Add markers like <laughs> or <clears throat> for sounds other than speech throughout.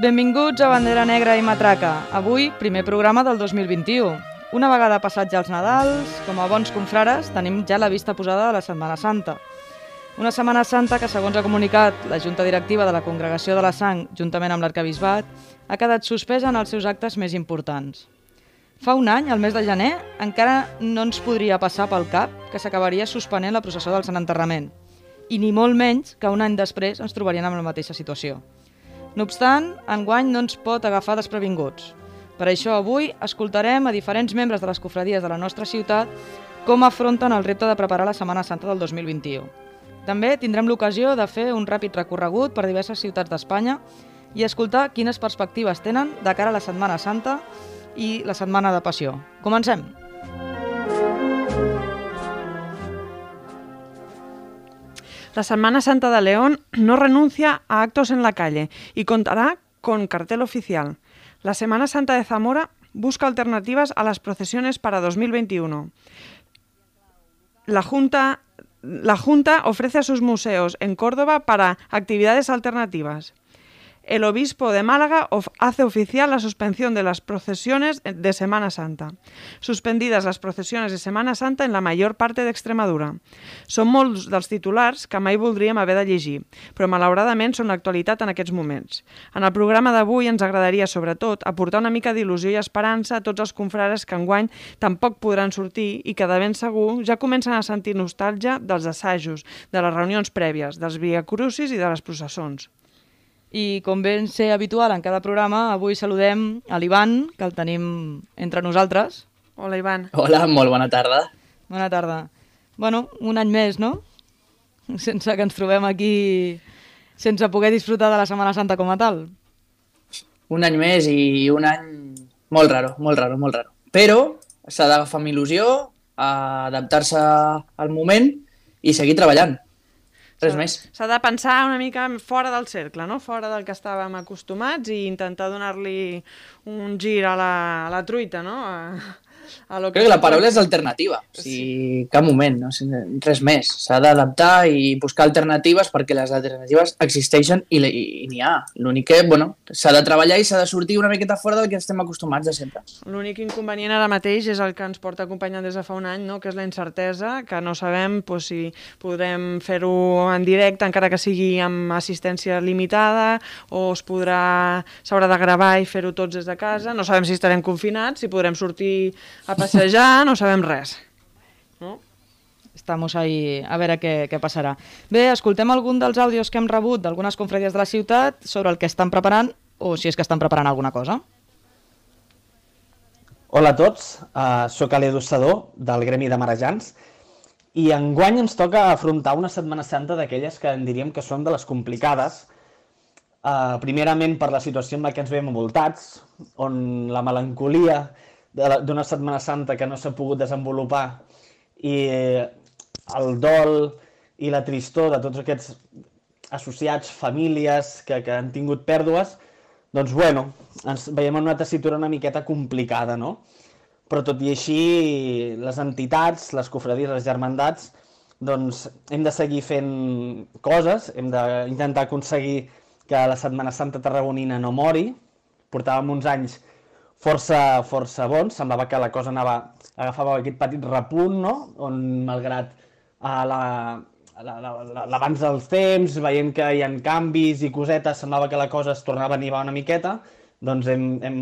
Benvinguts a Bandera Negra i Matraca. Avui, primer programa del 2021. Una vegada passats ja els Nadals, com a bons confrares, tenim ja la vista posada de la Setmana Santa. Una Setmana Santa que, segons ha comunicat la Junta Directiva de la Congregació de la Sang, juntament amb l'Arcabisbat, ha quedat suspesa en els seus actes més importants. Fa un any, al mes de gener, encara no ens podria passar pel cap que s'acabaria suspenent la processó del Sant Enterrament, i ni molt menys que un any després ens trobarien en la mateixa situació. No obstant, enguany no ens pot agafar desprevinguts. Per això avui escoltarem a diferents membres de les cofradies de la nostra ciutat com afronten el repte de preparar la Setmana Santa del 2021. També tindrem l'ocasió de fer un ràpid recorregut per diverses ciutats d'Espanya i escoltar quines perspectives tenen de cara a la Setmana Santa i la Setmana de Passió. Comencem! La Semana Santa de León no renuncia a actos en la calle y contará con cartel oficial. La Semana Santa de Zamora busca alternativas a las procesiones para 2021. La Junta, la Junta ofrece a sus museos en Córdoba para actividades alternativas. El obispo de Málaga of hace oficial la suspensión de las procesiones de Semana Santa. Suspendides les procesiones de Semana Santa en la major parte d'Extremadura. Són molts dels titulars que mai voldríem haver de llegir, però malauradament són l'actualitat en aquests moments. En el programa d'avui ens agradaria, sobretot, aportar una mica d'il·lusió i esperança a tots els confrares que enguany tampoc podran sortir i que de ben segur ja comencen a sentir nostàlgia dels assajos, de les reunions prèvies, dels viacrucis i de les processons. I com ben ser habitual en cada programa, avui saludem a l'Ivan, que el tenim entre nosaltres. Hola, Ivan. Hola, molt bona tarda. Bona tarda. Bueno, un any més, no? Sense que ens trobem aquí sense poder disfrutar de la Setmana Santa com a tal. Un any més i un any molt raro, molt raro, molt raro. Però s'ha d'agafar amb il·lusió, adaptar-se al moment i seguir treballant. Res més. S'ha de pensar una mica fora del cercle, no? fora del que estàvem acostumats i intentar donar-li un gir a la, a la truita, no? A, a lo Crec que la paraula és alternativa. O sigui, cap moment, no? res més. S'ha d'adaptar i buscar alternatives perquè les alternatives existeixen i, i, i n'hi ha. L'únic que, bueno, s'ha de treballar i s'ha de sortir una miqueta fora del que estem acostumats de sempre. L'únic inconvenient ara mateix és el que ens porta acompanyant des de fa un any, no? que és la incertesa, que no sabem pues, si podrem fer-ho en directe, encara que sigui amb assistència limitada, o es podrà s'haurà de gravar i fer-ho tots des de casa. No sabem si estarem confinats, si podrem sortir a passejar, <laughs> no sabem res. No? Estamos ahí a veure què, què passarà. Bé, escoltem algun dels àudios que hem rebut d'algunes confradies de la ciutat sobre el que estan preparant o si és que estan preparant alguna cosa. Hola a tots, uh, sóc Ale Dostador, del Gremi de Marejans, i enguany ens toca afrontar una Setmana Santa d'aquelles que en diríem que són de les complicades, uh, primerament per la situació en la que ens veiem envoltats, on la melancolia d'una Setmana Santa que no s'ha pogut desenvolupar i el dol i la tristor de tots aquests associats, famílies que, que han tingut pèrdues, doncs bueno, ens veiem en una tessitura una miqueta complicada, no? Però tot i així, les entitats, les cofradies, les germandats, doncs hem de seguir fent coses, hem d'intentar aconseguir que la Setmana Santa Tarragonina no mori. Portàvem uns anys força, força bons, semblava que la cosa anava, agafava aquest petit repunt, no? on malgrat uh, la, l'abans dels temps, veient que hi ha canvis i cosetes, semblava que la cosa es tornava a animar una miqueta, doncs hem, hem,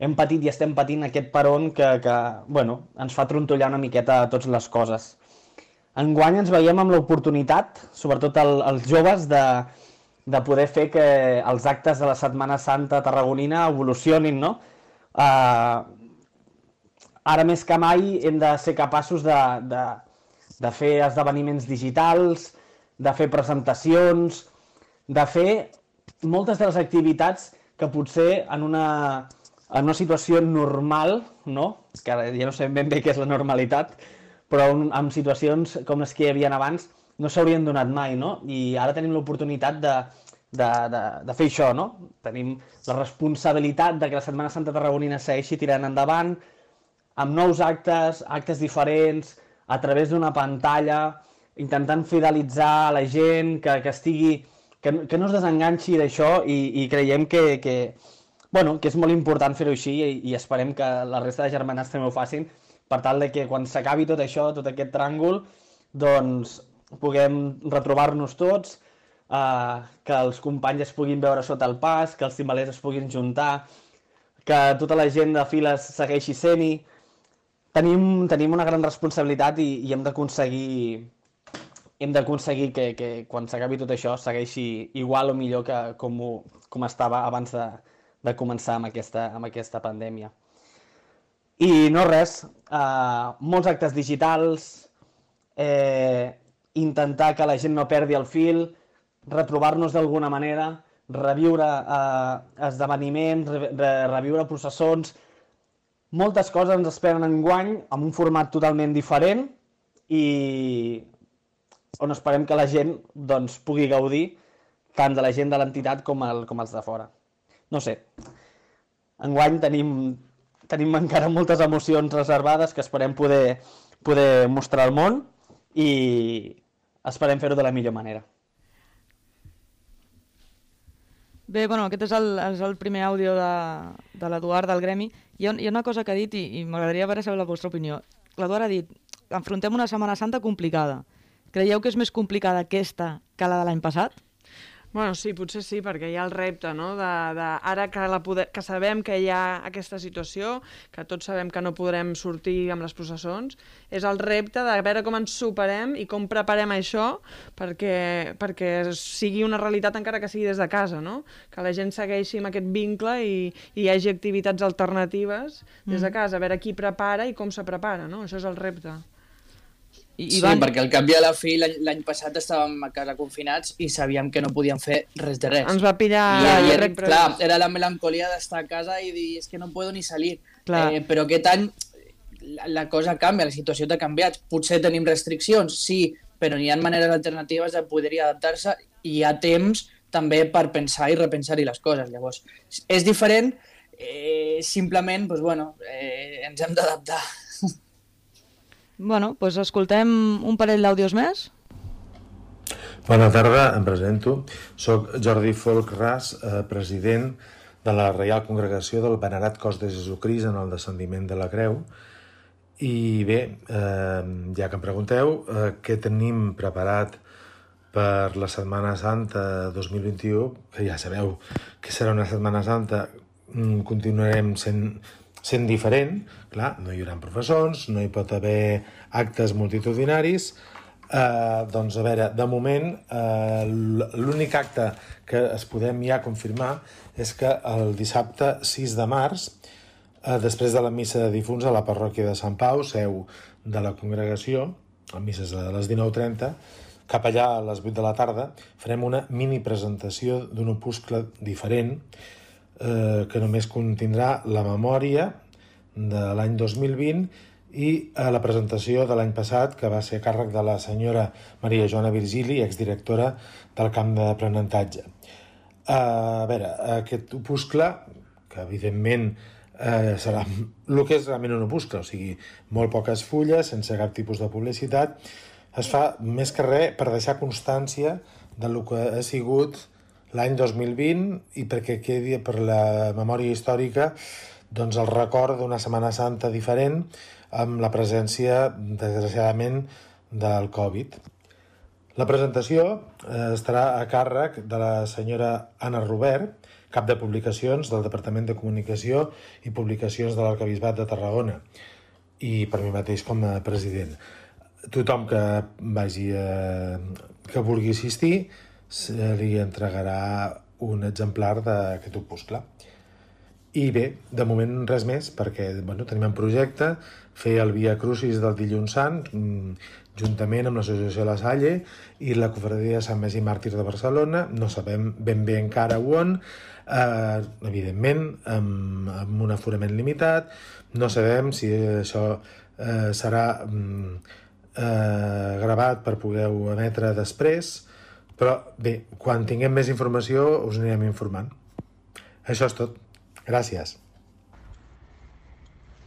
hem patit i estem patint aquest peron que, que bueno, ens fa trontollar una miqueta totes les coses. Enguany ens veiem amb l'oportunitat, sobretot el, els joves, de, de poder fer que els actes de la Setmana Santa tarragonina evolucionin, no? Uh, ara més que mai hem de ser capaços de, de, de fer esdeveniments digitals, de fer presentacions, de fer moltes de les activitats que potser en una, en una situació normal, no? que ja no sabem ben bé què és la normalitat, però en, en situacions com les que hi havia abans no s'haurien donat mai, no? I ara tenim l'oportunitat de, de, de, de fer això, no? Tenim la responsabilitat de que la Setmana Santa Tarragonina segueixi tirant endavant, amb nous actes, actes diferents, a través d'una pantalla, intentant fidelitzar la gent, que, que estigui... que, que no es desenganxi d'això i, i creiem que, que, bueno, que és molt important fer-ho així i, i esperem que la resta de germanats també ho facin per tal de que quan s'acabi tot això, tot aquest tràngol, doncs puguem retrobar-nos tots, eh, que els companys es puguin veure sota el pas, que els timbalers es puguin juntar, que tota la gent de files segueixi sent-hi, tenim, tenim una gran responsabilitat i, i hem d'aconseguir hem d'aconseguir que, que quan s'acabi tot això segueixi igual o millor que com, ho, com estava abans de, de començar amb aquesta, amb aquesta pandèmia. I no res, eh, molts actes digitals, eh, intentar que la gent no perdi el fil, retrobar-nos d'alguna manera, reviure eh, esdeveniments, re, re, reviure processons, moltes coses ens esperen en guany amb un format totalment diferent i on esperem que la gent doncs, pugui gaudir tant de la gent de l'entitat com, el, com els de fora. No sé, enguany tenim, tenim encara moltes emocions reservades que esperem poder, poder mostrar al món i esperem fer-ho de la millor manera. Bé, bueno, aquest és el, és el primer àudio de, de l'Eduard del Gremi. Hi ha, hi ha una cosa que ha dit i, i m'agradaria veure saber la vostra opinió. L'Eduard ha dit, enfrontem una Setmana Santa complicada. Creieu que és més complicada aquesta que la de l'any passat? Bueno, sí, potser sí, perquè hi ha el repte, no?, de, de ara que, la poder, que sabem que hi ha aquesta situació, que tots sabem que no podrem sortir amb les processons, és el repte de veure com ens superem i com preparem això perquè, perquè sigui una realitat encara que sigui des de casa, no? Que la gent segueixi amb aquest vincle i, i hi hagi activitats alternatives des de mm. casa, a veure qui prepara i com se prepara, no? Això és el repte. I, sí, van... perquè al cap i a la fi l'any passat estàvem a casa confinats i sabíem que no podíem fer res de res. Ens va pillar... I, i era, clar, era la melancolia d'estar a casa i dir, és que no puedo ni salir. Eh, però aquest any la, la cosa canvia, la situació t'ha canviat. Potser tenim restriccions, sí, però hi ha maneres alternatives de poder adaptar-se i hi ha temps també per pensar i repensar-hi les coses. Llavors, és diferent, eh, simplement, doncs, bueno, eh, ens hem d'adaptar. Bueno, doncs escoltem un parell d'àudios més. Bona tarda, em presento. Soc Jordi Folk Ras, eh, president de la Reial Congregació del Venerat Cos de Jesucrist en el descendiment de la Creu. I bé, eh, ja que em pregunteu, eh, què tenim preparat per la Setmana Santa 2021, que ja sabeu que serà una Setmana Santa, mm, continuarem sent sent diferent, clar, no hi haurà professors, no hi pot haver actes multitudinaris, eh, doncs a veure, de moment eh, l'únic acte que es podem ja confirmar és que el dissabte 6 de març, eh, després de la missa de difunts a la parròquia de Sant Pau, seu de la congregació, a misses a les 19.30, cap allà a les 8 de la tarda, farem una mini presentació d'un opuscle diferent, eh, que només contindrà la memòria de l'any 2020 i a la presentació de l'any passat, que va ser a càrrec de la senyora Maria Joana Virgili, exdirectora del camp d'aprenentatge. Eh, a veure, aquest opuscle, que evidentment eh, serà el que és realment un opuscle, o sigui, molt poques fulles, sense cap tipus de publicitat, es fa més que res per deixar constància de lo que ha sigut l'any 2020 i perquè quedi per la memòria històrica doncs, el record d'una Setmana Santa diferent amb la presència, desgraciadament, del Covid. La presentació eh, estarà a càrrec de la senyora Anna Robert, cap de publicacions del Departament de Comunicació i Publicacions de l'Arcabisbat de Tarragona i per mi mateix com a president. Tothom que vagi a, que vulgui assistir se li entregarà un exemplar d'aquest opuscle. I bé, de moment res més, perquè bueno, tenim en projecte fer el Via Crucis del dilluns sant, mm, juntament amb l'Associació La Salle i la Cofradia de Sant Més i Màrtir de Barcelona. No sabem ben bé encara on, eh, evidentment, amb, amb un aforament limitat. No sabem si això eh, serà mm, eh, gravat per poder-ho emetre després, però bé, quan tinguem més informació us anirem informant. Això és tot. Gràcies.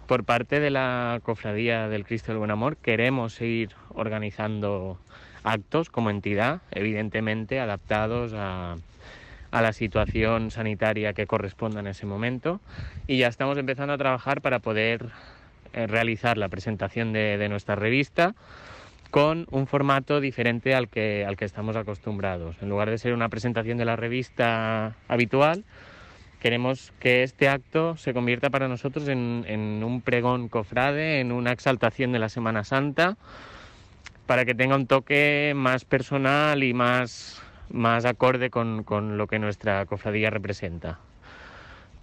Por parte de la Cofradía del Cristo del Buen Amor queremos seguir organizando actos como entidad, evidentemente adaptados a, a la situación sanitaria que corresponda en ese momento y ya estamos empezando a trabajar para poder eh, realizar la presentación de, de nuestra revista con un formato diferente al que, al que estamos acostumbrados. En lugar de ser una presentación de la revista habitual, queremos que este acto se convierta para nosotros en, en, un pregón cofrade, en una exaltación de la Semana Santa, para que tenga un toque más personal y más, más acorde con, con lo que nuestra cofradía representa.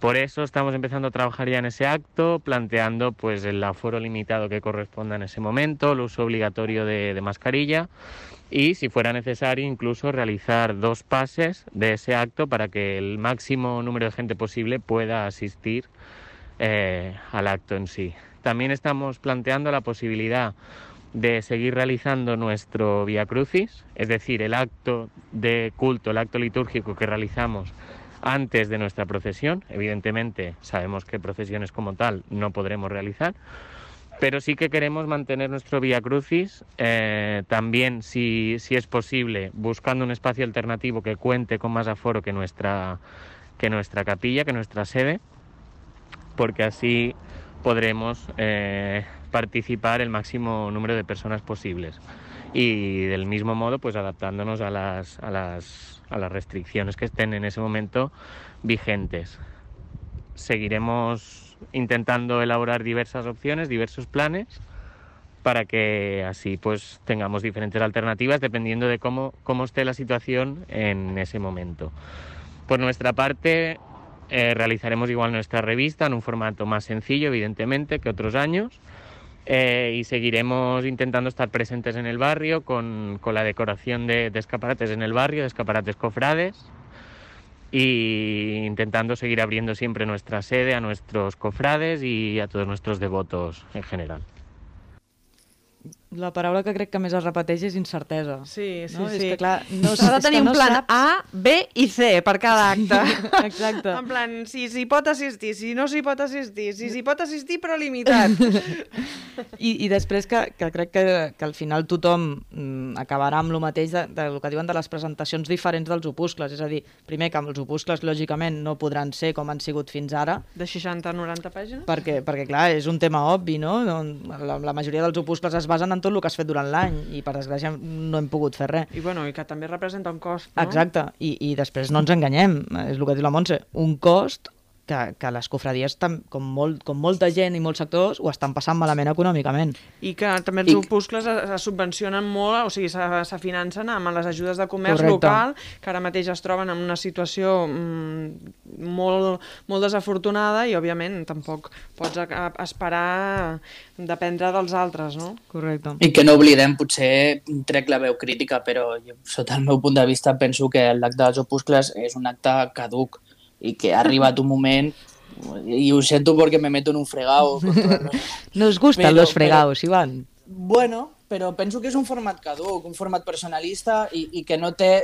Por eso estamos empezando a trabajar ya en ese acto, planteando pues el aforo limitado que corresponda en ese momento, el uso obligatorio de, mascarilla y si fuera necesario incluso realizar dos pases de ese acto para que el máximo número de gente posible pueda asistir eh, al acto en sí. También estamos planteando la posibilidad de seguir realizando nuestro Via Crucis, es decir, el acto de culto, el acto litúrgico que realizamos antes de nuestra procesión. Evidentemente sabemos que procesiones como tal no podremos realizar, pero sí que queremos mantener nuestro Via Crucis, eh, también si, si, es posible, buscando un espacio alternativo que cuente con más aforo que nuestra, que nuestra capilla, que nuestra sede, porque así podremos eh, participar el máximo número de personas posibles. Y del mismo modo, pues adaptándonos a las, a las, a las restricciones que estén en ese momento vigentes. Seguiremos intentando elaborar diversas opciones, diversos planes, para que así pues tengamos diferentes alternativas dependiendo de cómo, cómo esté la situación en ese momento. Por nuestra parte, eh, realizaremos igual nuestra revista en un formato más sencillo, evidentemente, que otros años. Eh, y seguiremos intentando estar presentes en el barrio con, con la decoración de, escaparates en el barrio, de escaparates cofrades y intentando seguir abriendo siempre nuestra sede a nuestros cofrades y a todos nuestros devotos en general. La paraula que crec que més es repeteix és incertesa. Sí, sí, no? sí. És que, clar, no, S'ha de tenir un no plan saps... A, B i C per cada acte. <laughs> Exacte. en plan, si s'hi pot assistir, si no s'hi pot assistir, si s'hi pot assistir però limitat. <laughs> I, I després que, que crec que, que al final tothom mm, acabarà amb el mateix de, de, del que diuen de les presentacions diferents dels opuscles. És a dir, primer que els opuscles lògicament no podran ser com han sigut fins ara. De 60 a 90 pàgines? Perquè, perquè clar, és un tema obvi, no? La, la majoria dels opuscles es basen en tot el que has fet durant l'any i per desgràcia no hem pogut fer res. I, bueno, i que també representa un cost, no? Exacte, I, i després no ens enganyem, és el que diu la Montse, un cost que, que les cofradies, com, molt, com molta gent i molts sectors, ho estan passant malament econòmicament. I que també els I... opuscles es, es subvencionen molt, o sigui, se, se financen amb les ajudes de comerç Correcte. local, que ara mateix es troben en una situació mm, molt, molt desafortunada i, òbviament, tampoc pots a, a, esperar dependre dels altres, no? Correcte. I que no oblidem, potser trec la veu crítica, però jo, sota el meu punt de vista penso que l'acte dels opuscles és un acte caduc i que ha arribat un moment y lo siento porque me meto en un fregado. <laughs> Nos gustan Pero- los fregados, Iván. Bueno, però penso que és un format caduc, un format personalista i, i que no té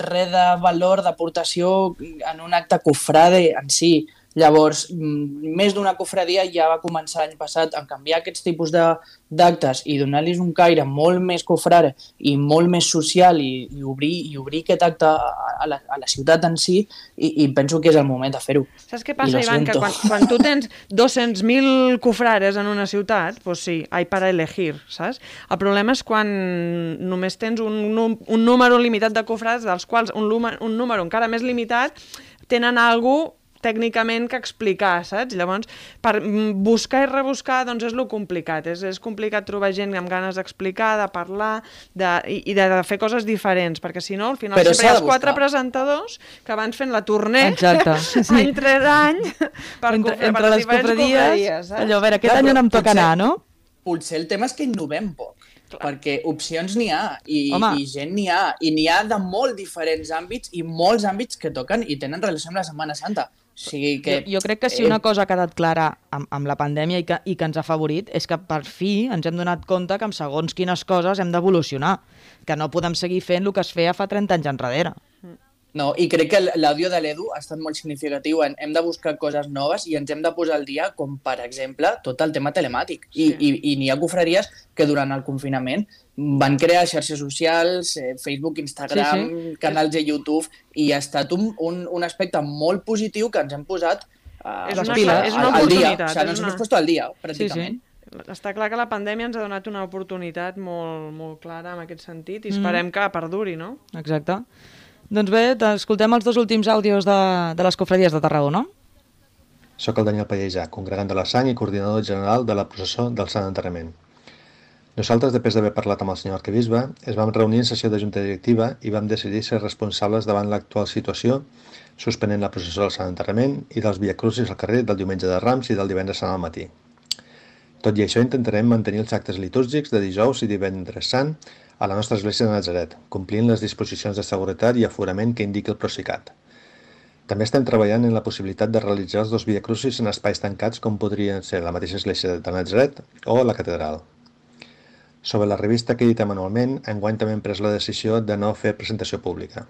res de valor, d'aportació en un acte cofrade en si. Llavors, mm, més d'una cofradia ja va començar l'any passat a canviar aquests tipus de- d'actes i donar-los un caire molt més cofrare i molt més social i, i, obrir, i obrir aquest acte a, a, la, a la ciutat en si i, i penso que és el moment de fer-ho. Saps què passa, Ivan? Que quan, quan tu tens 200.000 cofrares en una ciutat, pues sí, hay para elegir, saps? El problema és quan només tens un, un número limitat de cofrades, dels quals un, un número encara més limitat tenen algú tècnicament que explicar, saps? Llavors, per buscar i rebuscar, doncs és lo complicat. És, és complicat trobar gent amb ganes d'explicar, de parlar de, i, i de, de fer coses diferents, perquè si no, al final Però sempre hi ha els quatre presentadors que van fent la tournée Exacte, <laughs> sí. any rere any per, entre, cofre- entre per les cofradies, saps? allò, a veure, aquest Clar, any on em toca potser- anar, no? Potser el tema és que innovem poc, perquè opcions n'hi ha, i, Home. i gent n'hi ha, i n'hi ha de molt diferents àmbits i molts àmbits que toquen i tenen relació amb la Setmana Santa. O sigui que... Jo, jo crec que si eh, una cosa ha quedat clara amb, amb la pandèmia i que, i que ens ha afavorit és que per fi ens hem donat compte que amb segons quines coses hem d'evolucionar, que no podem seguir fent el que es feia fa 30 anys enrere. No, i crec que l'àudio de l'Edu ha estat molt significatiu. En, hem de buscar coses noves i ens hem de posar al dia, com per exemple tot el tema telemàtic. I, Sí. i, i n'hi ha cofreries que durant el confinament van crear xarxes socials, eh, Facebook, Instagram, Sí, sí, sí. canals de YouTube, i ha estat un, un, un aspecte molt positiu que ens hem posat uh, És una- és una al dia. oportunitat, O sigui, ens una- hem puesto al dia, pràcticament. Està clar que la pandèmia ens ha donat una oportunitat molt, molt clara en aquest sentit i esperem que perduri, no? Exacte. Doncs bé, escoltem els dos últims àudios de, de les cofradies de Tarragona. Soc el Daniel Pallejà, congregant de la sang i coordinador general de la processó del Sant Enterrament. Nosaltres, després d'haver parlat amb el senyor arquebisbe, es vam reunir en sessió de junta directiva i vam decidir ser responsables davant l'actual situació, suspenent la processó del Sant Enterrament i dels viacrucis al carrer del diumenge de Rams i del divendres sant al matí. Tot i això, intentarem mantenir els actes litúrgics de dijous i divendres sant a la nostra església de Nazaret, complint les disposicions de seguretat i aforament que indiqui el Procicat. També estem treballant en la possibilitat de realitzar els dos viacrucis en espais tancats com podrien ser la mateixa església de Nazaret o la catedral. Sobre la revista que editem anualment, enguany també hem pres la decisió de no fer presentació pública.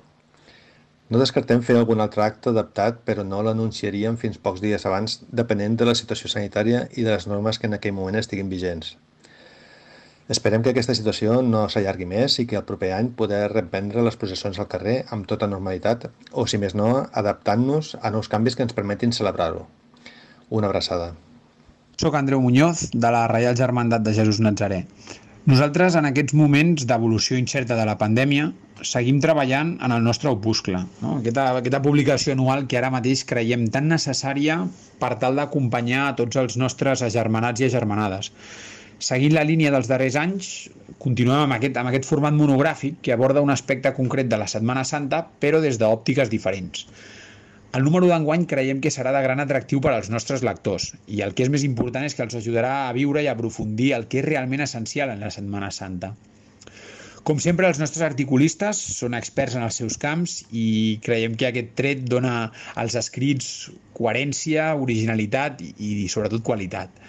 No descartem fer algun altre acte adaptat, però no l'anunciaríem fins pocs dies abans, depenent de la situació sanitària i de les normes que en aquell moment estiguin vigents. Esperem que aquesta situació no s'allargui més i que el proper any poder reprendre les processons al carrer amb tota normalitat o, si més no, adaptant-nos a nous canvis que ens permetin celebrar-ho. Una abraçada. Soc Andreu Muñoz, de la Reial Germandat de Jesús Nazaré. Nosaltres, en aquests moments d'evolució incerta de la pandèmia, seguim treballant en el nostre opuscle. No? Aquesta, aquesta publicació anual que ara mateix creiem tan necessària per tal d'acompanyar a tots els nostres agermanats i agermanades. Seguint la línia dels darrers anys, continuem amb aquest, amb aquest format monogràfic que aborda un aspecte concret de la Setmana Santa, però des d'òptiques diferents. El número d'enguany creiem que serà de gran atractiu per als nostres lectors i el que és més important és que els ajudarà a viure i a aprofundir el que és realment essencial en la Setmana Santa. Com sempre, els nostres articulistes són experts en els seus camps i creiem que aquest tret dona als escrits coherència, originalitat i, i sobretot qualitat.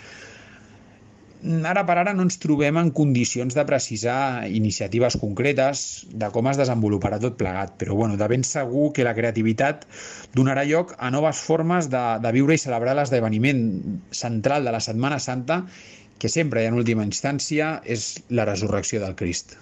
Ara per ara no ens trobem en condicions de precisar iniciatives concretes de com es desenvoluparà tot plegat, però bueno, de ben segur que la creativitat donarà lloc a noves formes de, de viure i celebrar l'esdeveniment central de la Setmana Santa, que sempre i en última instància és la resurrecció del Crist.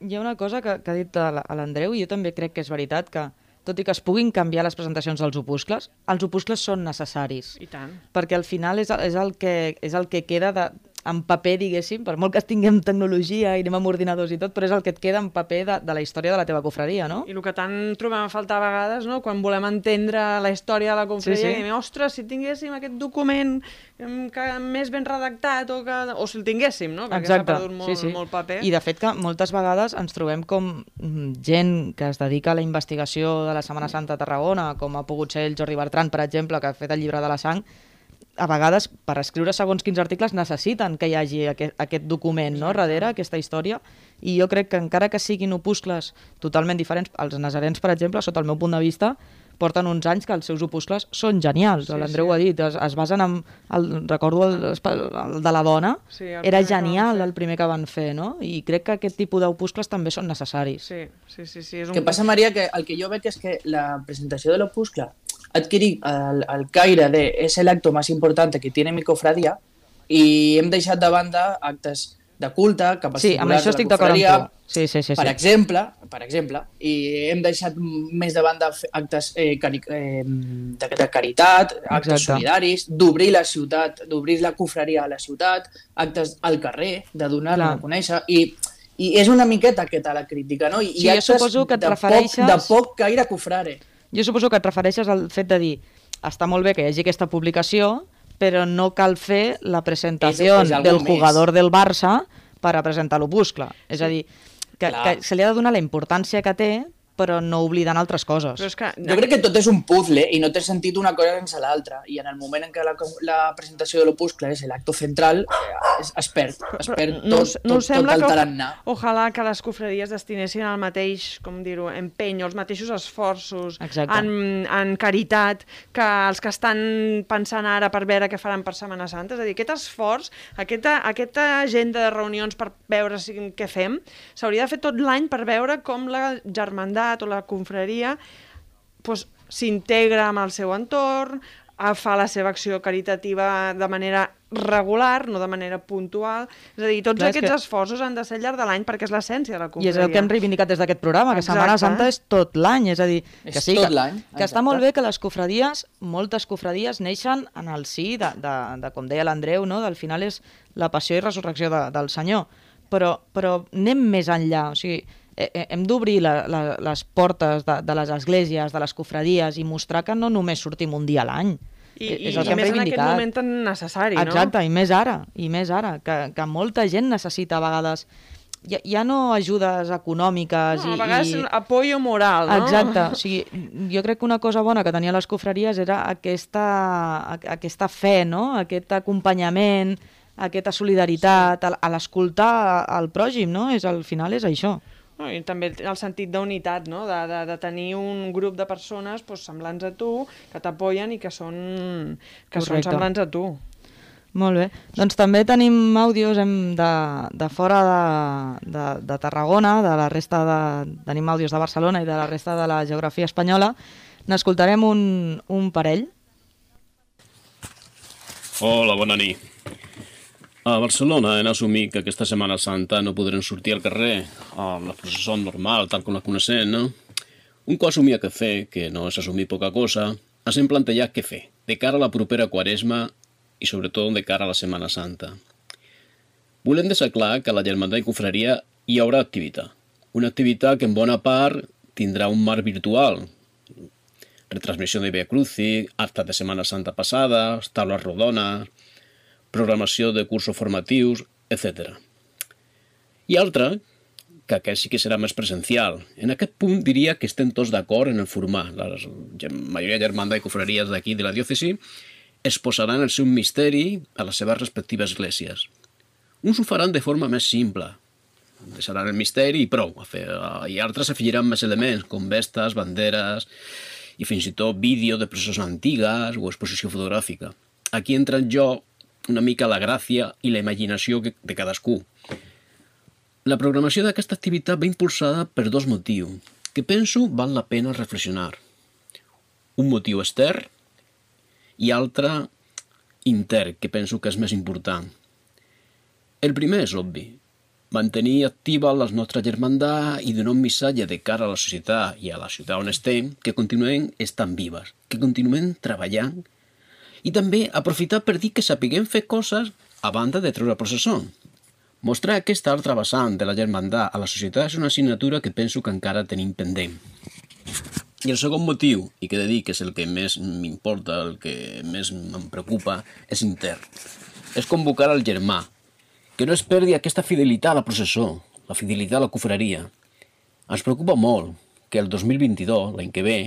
Hi ha una cosa que, que ha dit l'Andreu i jo també crec que és veritat que tot i que es puguin canviar les presentacions dels opuscles, els opuscles són necessaris. I tant. Perquè al final és, és, el, que, és el que queda de, en paper, diguéssim, per molt que tinguem tecnologia i anem amb ordinadors i tot, però és el que et queda en paper de, de la història de la teva cofradia, no? I el que tant trobem a faltar a vegades, no? quan volem entendre la història de la confraria, Sí, sí, diem, ostres, si tinguéssim aquest document que, més ben redactat, o, que, o si el tinguéssim, no? perquè s'ha perdut molt, sí, sí. molt paper. I de fet que moltes vegades ens trobem com mm, gent que es dedica a la investigació de la Setmana Santa a Tarragona, com ha pogut ser el Jordi Bertran, per exemple, que ha fet el llibre de la sang, a vegades per escriure segons quins articles necessiten que hi hagi aquest, aquest document no, darrere, aquesta història, i jo crec que encara que siguin opuscles totalment diferents, els nazarens, per exemple, sota el meu punt de vista, porten uns anys que els seus opuscles són genials. Sí, L'Andreu sí. ho ha dit, es, es basen en... El, recordo el, el de la dona, Sí, el era genial el primer que van fer, no? I crec que aquest tipus d'opuscles també són necessaris. Sí, sí, sí, sí. És El que passa, Maria, que el que jo veig és que la presentació de l'opuscle ha adquirit el, el caire de és l'acte més important que tiene mi cofradia i hem deixat de banda actes de culte cap als Sí, amb això estic d'acord amb tu. Sí, sí, sí. per sí. exemple, per exemple, i hem deixat més de banda actes eh, cari eh, de, de caritat, actes Exacte. solidaris, d'obrir la ciutat, d'obrir la cofraria a la ciutat, actes al carrer, de donar-la a conèixer, i, i és una miqueta aquesta la crítica, no? I, Sí, i jo suposo que et de refereixes- Poc, de poc caire cofrare. Jo suposo que et refereixes al fet de dir està molt bé que hi hagi aquesta publicació, però no cal fer la presentació És- és del més. jugador del Barça per a presentar l'opuscle. És a dir, que, Clar. que se li ha de donar la importància que té, però no oblidant altres coses. Però és que... Jo crec que tot és un puzzle i no té sentit una cosa sense l'altra. I en el moment en què la, la presentació de l'opuscle és l'acto central, eh, es, es perd, es perd no, tot, tot, no us sembla tot el que tarannà. ojalà que les cofradies destinessin el mateix, com dir-ho, empeny, els mateixos esforços Exacte. en, en caritat que els que estan pensant ara per veure què faran per Setmana Santa. És a dir, aquest esforç, aquesta, aquesta agenda de reunions per veure si, què fem, s'hauria de fer tot l'any per veure com la germandat o la confraria doncs, s'integra amb el seu entorn, a- fa la seva acció caritativa de manera regular, no de manera puntual. És a dir, tots Clar, aquests que- esforços han de ser al llarg de l'any perquè és l'essència de la I confraria. és el que hem reivindicat des d'aquest programa, que Setmana Exacte. Santa és tot l'any, és a dir, que És sí, tot que, que està molt bé que les cofradies, moltes cofradies neixen en el sí de, de, de com deia l'Andreu, no? del final és la passió i resurrecció de, del Senyor, però, però anem més enllà, o sigui, eh, eh, hem d'obrir la, la, les portes de, de les esglésies, de les cofradies i mostrar que no només sortim un dia a l'any. I, Eh, és el i que hem més en aquest moment tan necessari, Exacte, no? i més ara, i més ara, que, que molta gent necessita a vegades ja, ja no ajudes econòmiques No, i, a vegades i... apoyo moral, no? Exacte, o sigui, jo crec que una cosa bona que tenien les cofreries era aquesta, aquesta fe, no? aquest acompanyament, aquesta solidaritat, a l'escoltar al pròxim, no? És, al final és això. No, I també el sentit d'unitat, no? de, de, de tenir un grup de persones pues, semblants a tu, que t'apoyen i que són, que són Correcte. semblants a tu. Molt bé. Doncs també tenim àudios hem de, de fora de, de, de Tarragona, de la resta de... Tenim àudios de Barcelona i de la resta de la geografia espanyola. N'escoltarem un, un parell. Hola, bona nit. A Barcelona hem assumit que aquesta Setmana Santa no podrem sortir al carrer a la processó normal, tal com la coneixem, no? Un cop assumia que fer, que no és assumir poca cosa, ens hem plantejat què fer, de cara a la propera quaresma i sobretot de cara a la Setmana Santa. Volem deixar clar que a la Germandat i Confraria hi haurà activitat. Una activitat que en bona part tindrà un marc virtual, retransmissió de Via Crucis, actes de Setmana Santa passada, taules rodones, programació de cursos formatius, etc. I altra, que aquest sí que serà més presencial. En aquest punt diria que estem tots d'acord en el format. La majoria germanda i confraries d'aquí de la diòcesi exposaran el seu misteri a les seves respectives esglésies. Uns ho faran de forma més simple, deixaran el misteri i prou, a fer, i altres afegiran més elements, com vestes, banderes i fins i tot vídeo de processos antigues o exposició fotogràfica. Aquí entra en joc una mica la gràcia i la imaginació de cadascú. La programació d'aquesta activitat va impulsada per dos motius, que penso val la pena reflexionar. Un motiu extern i altre intern, que penso que és més important. El primer és obvi, mantenir activa les nostres germandats i donar un missatge de cara a la societat i a la ciutat on estem que continuem estant vives, que continuem treballant i també aprofitar per dir que sapiguem fer coses a banda de treure processó. Mostrar aquesta altra vessant de la germandat a la societat és una assignatura que penso que encara tenim pendent. I el segon motiu, i que he de dir que és el que més m'importa, el que més em preocupa, és intern. És convocar el germà, que no es perdi aquesta fidelitat a la processó, la fidelitat a la cofreria. Ens preocupa molt que el 2022, l'any que ve,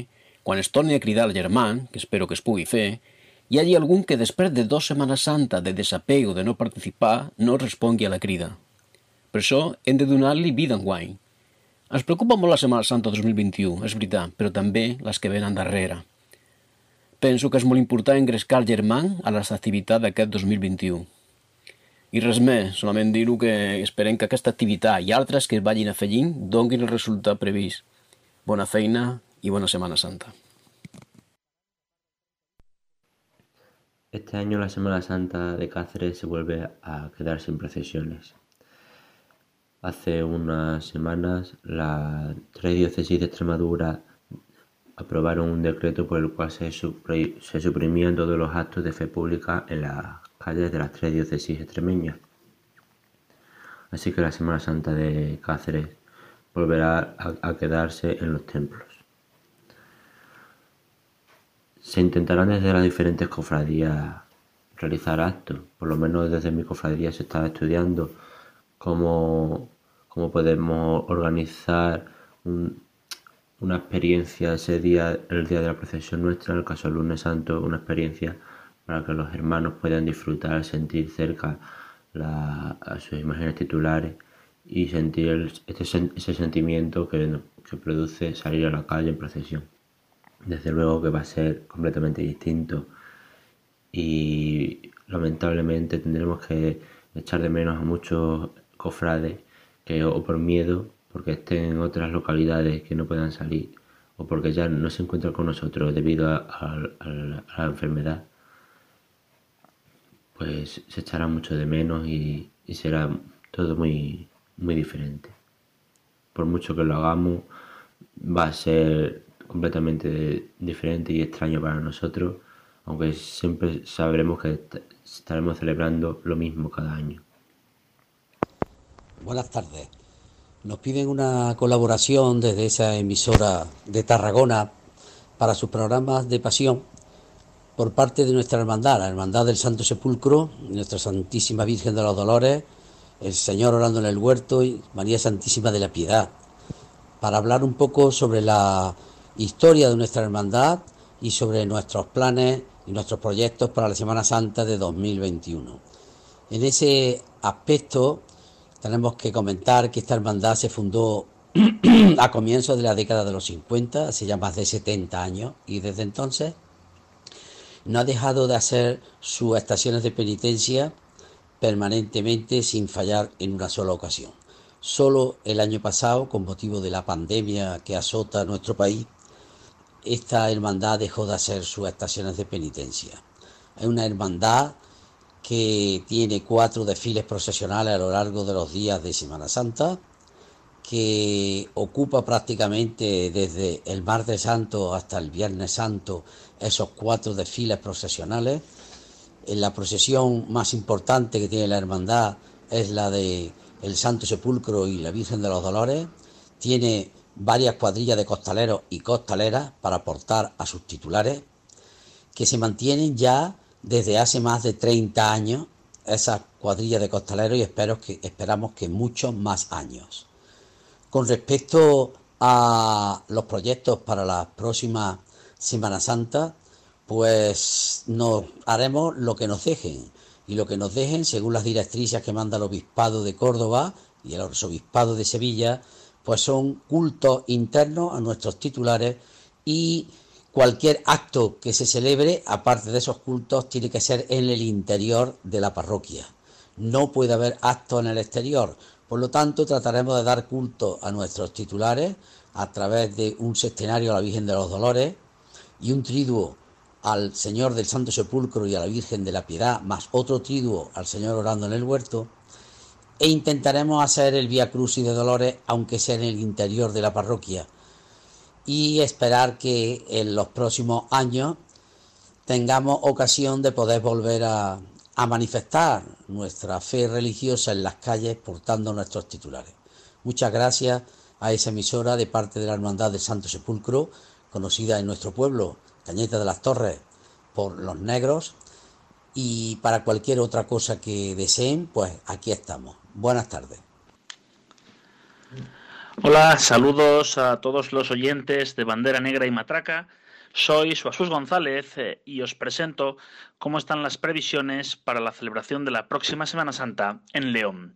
quan es torni a cridar el germà, que espero que es pugui fer, hi hagi algun que després de dues setmanes santa de desapego de no participar no respongui a la crida. Per això hem de donar-li vida en guany. Ens preocupa molt la Setmana Santa 2021, és veritat, però també les que venen darrere. Penso que és molt important engrescar el germà a les activitats d'aquest 2021. I res més, solament dir-ho que esperem que aquesta activitat i altres que es vagin afegint donguin el resultat previst. Bona feina i bona Setmana Santa. Este año la Semana Santa de Cáceres se vuelve a quedar sin procesiones. Hace unas semanas la tres diócesis de Extremadura aprobaron un decreto por el cual se, supri- se suprimían todos los actos de fe pública en las calles de las tres diócesis extremeñas. Así que la Semana Santa de Cáceres volverá a quedarse en los templos. Se intentarán desde las diferentes cofradías realizar actos. Por lo menos desde mi cofradía se está estudiando cómo, cómo podemos organizar una experiencia ese día, el día de la procesión nuestra, en el caso del lunes santo, una experiencia para que los hermanos puedan disfrutar, sentir cerca a sus imágenes titulares y sentir este, ese sentimiento que, que produce salir a la calle en procesión. Desde luego que va a ser completamente distinto y lamentablemente tendremos que echar de menos a muchos cofrades que o por miedo, porque estén en otras localidades que no puedan salir o porque ya no se encuentran con nosotros debido a, la enfermedad, pues se echará mucho de menos y, y será todo muy, muy diferente. Por mucho que lo hagamos, va a ser completamente diferente y extraño para nosotros, aunque siempre sabremos que estaremos celebrando lo mismo cada año. Buenas tardes. Nos piden una colaboración desde esa emisora de Tarragona para sus programas de pasión por parte de nuestra hermandad, la Hermandad del Santo Sepulcro, Nuestra Santísima Virgen de los Dolores, el Señor orando en el huerto y María Santísima de la Piedad, para hablar un poco sobre la historia de nuestra hermandad y sobre nuestros planes y nuestros proyectos para la Semana Santa de 2021. En ese aspecto tenemos que comentar que esta hermandad se fundó <clears throat> a comienzos de la década de los 50, hace ya más de 70 años, y desde entonces no ha dejado de hacer sus estaciones de penitencia permanentemente sin fallar en una sola ocasión. Solo el año pasado, con motivo de la pandemia que azota nuestro país, esta hermandad dejó de hacer sus estaciones de penitencia. Es una hermandad que tiene cuatro desfiles procesionales a lo largo de los días de Semana Santa, que ocupa prácticamente desde el martes santo hasta el viernes santo esos cuatro desfiles procesionales. En la procesión más importante que tiene la hermandad es la de el Santo Sepulcro y la Virgen de los Dolores. Tiene varias cuadrillas de costaleros y costaleras para aportar a sus titulares, que se mantienen ya desde hace más de 30 años esas cuadrillas de costaleros y espero que, esperamos que muchos más años. Con respecto a los proyectos para la próxima Semana Santa, pues nos haremos lo que nos dejen y lo que nos dejen según las directrices que manda el Obispado de Córdoba y el Arzobispado de Sevilla, pues son cultos internos a nuestros titulares y cualquier acto que se celebre, aparte de esos cultos, tiene que ser en el interior de la parroquia. No puede haber acto en el exterior. Por lo tanto, trataremos de dar culto a nuestros titulares a través de un sextenario a la Virgen de los Dolores y un triduo al Señor del Santo Sepulcro y a la Virgen de la Piedad, más otro triduo al Señor orando en el huerto e intentaremos hacer el Vía Cruz y de Dolores, aunque sea en el interior de la parroquia, y esperar que en los próximos años tengamos ocasión de poder volver a, a manifestar nuestra fe religiosa en las calles portando nuestros titulares. Muchas gracias a esa emisora de parte de la Hermandad del Santo Sepulcro, conocida en nuestro pueblo, Cañeta de las Torres, por los negros, y para cualquier otra cosa que deseen, pues aquí estamos. Buenas tardes. Hola, saludos a todos los oyentes de Bandera Negra y Matraca. Soy Suasús González eh, y os presento cómo están las previsiones para la celebración de la próxima Semana Santa en León.